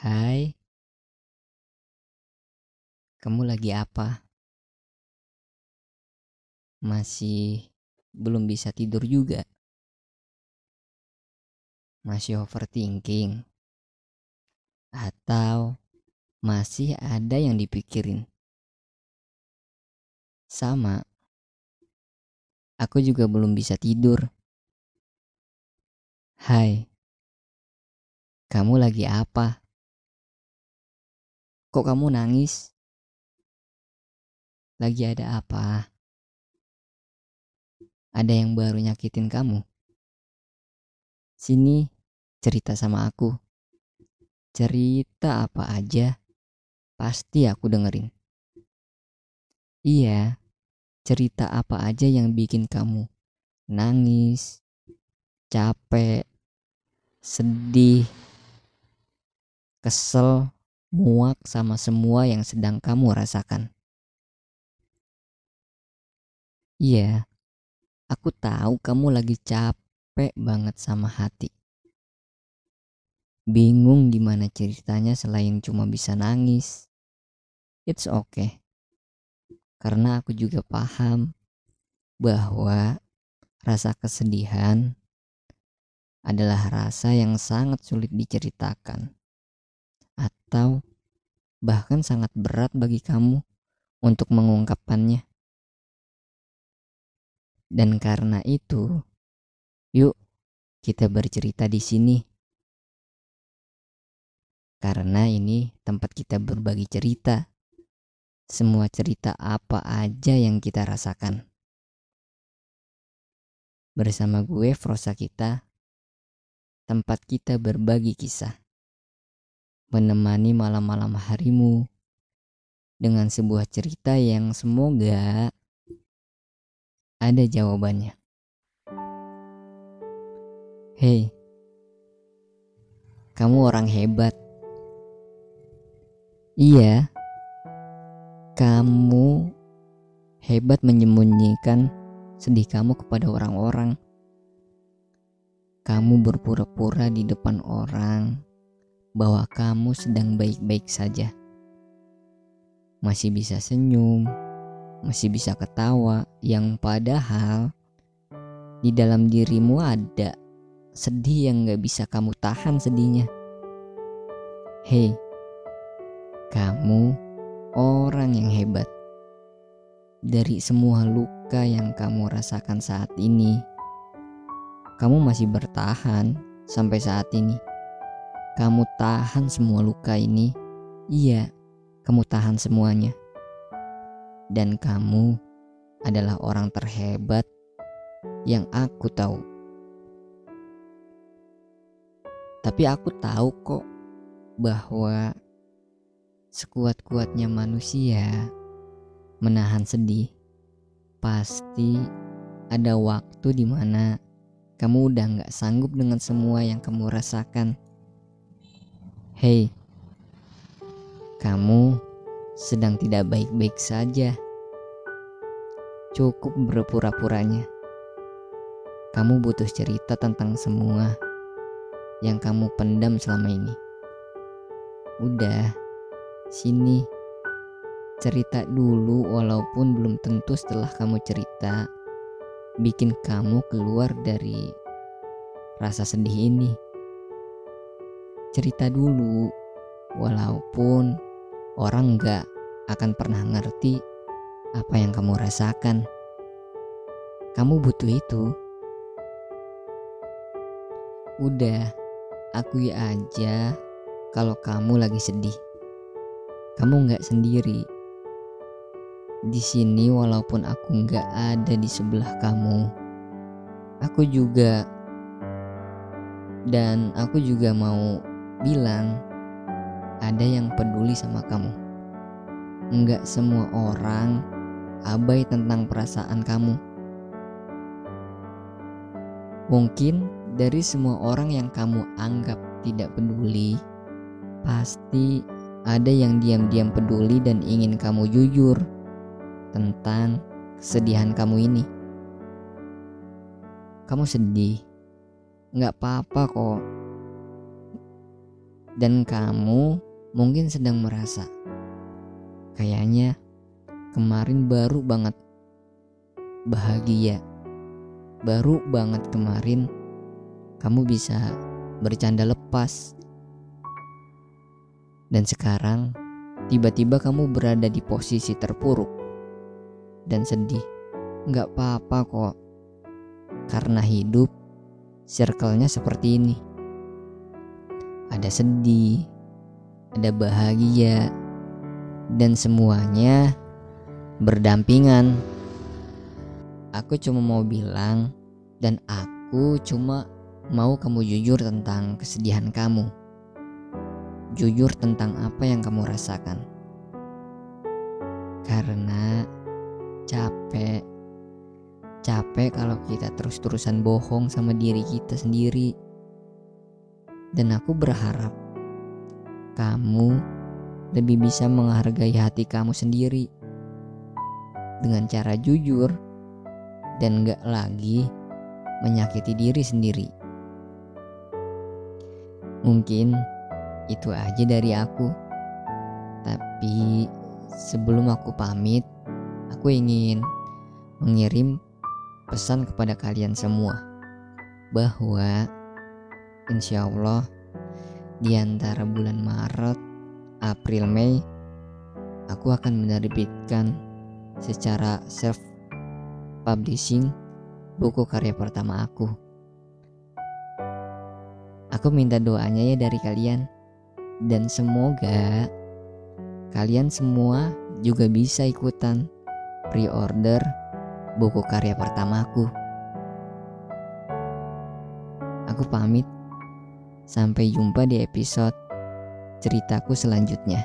Hai, kamu lagi apa? Masih belum bisa tidur juga? Masih overthinking? Atau masih ada yang dipikirin? Sama, aku juga belum bisa tidur. Hai, kamu lagi apa? Kok kamu nangis? Lagi ada apa? Ada yang baru nyakitin kamu? Sini, cerita sama aku. Cerita apa aja, pasti aku dengerin. Iya, cerita apa aja yang bikin kamu nangis, capek, sedih, kesel, muak sama semua yang sedang kamu rasakan. Iya, aku tahu kamu lagi capek banget sama hati. Bingung gimana ceritanya selain cuma bisa nangis. It's okay. Karena aku juga paham bahwa rasa kesedihan adalah rasa yang sangat sulit diceritakan atau bahkan sangat berat bagi kamu untuk mengungkapkannya. Dan karena itu, yuk kita bercerita di sini. Karena ini tempat kita berbagi cerita. Semua cerita apa aja yang kita rasakan. Bersama gue Frosa kita, tempat kita berbagi kisah menemani malam-malam harimu dengan sebuah cerita yang semoga ada jawabannya. Hei, kamu orang hebat. Iya, kamu hebat menyembunyikan sedih kamu kepada orang-orang. Kamu berpura-pura di depan orang bahwa kamu sedang baik-baik saja. Masih bisa senyum, masih bisa ketawa, yang padahal di dalam dirimu ada sedih yang gak bisa kamu tahan sedihnya. Hei, kamu orang yang hebat. Dari semua luka yang kamu rasakan saat ini, kamu masih bertahan sampai saat ini kamu tahan semua luka ini. Iya, kamu tahan semuanya. Dan kamu adalah orang terhebat yang aku tahu. Tapi aku tahu kok bahwa sekuat-kuatnya manusia menahan sedih, pasti ada waktu di mana kamu udah nggak sanggup dengan semua yang kamu rasakan Hei, kamu sedang tidak baik-baik saja. Cukup berpura-puranya. Kamu butuh cerita tentang semua yang kamu pendam selama ini. Udah, sini cerita dulu walaupun belum tentu setelah kamu cerita bikin kamu keluar dari rasa sedih ini cerita dulu. Walaupun orang nggak akan pernah ngerti apa yang kamu rasakan. Kamu butuh itu. Udah akui aja kalau kamu lagi sedih. Kamu nggak sendiri. Di sini walaupun aku nggak ada di sebelah kamu aku juga. Dan aku juga mau bilang ada yang peduli sama kamu. Enggak semua orang abai tentang perasaan kamu. Mungkin dari semua orang yang kamu anggap tidak peduli, pasti ada yang diam-diam peduli dan ingin kamu jujur tentang kesedihan kamu ini. Kamu sedih, nggak apa-apa kok Dan kamu mungkin sedang merasa kayaknya kemarin baru banget bahagia. Baru banget kemarin kamu bisa bercanda lepas. Dan sekarang tiba-tiba kamu berada di posisi terpuruk dan sedih. Nggak apa-apa kok. Karena hidup circle-nya seperti ini. Ada sedih, ada bahagia, dan semuanya berdampingan. Aku cuma mau bilang, dan aku cuma mau kamu jujur tentang kesedihan kamu. Jujur tentang apa yang kamu rasakan. Karena capek capek kalau kita terus-terusan bohong sama diri kita sendiri. Dan aku berharap kamu lebih bisa menghargai hati kamu sendiri dengan cara jujur dan gak lagi menyakiti diri sendiri. Mungkin itu aja dari aku. Tapi sebelum aku pamit, aku ingin mengirim pesan kepada kalian semua bahwa insya Allah di antara bulan Maret, April, Mei aku akan menerbitkan secara self publishing buku karya pertama aku. Aku minta doanya ya dari kalian dan semoga kalian semua juga bisa ikutan pre-order buku karya pertamaku. Aku pamit. Sampai jumpa di episode ceritaku selanjutnya.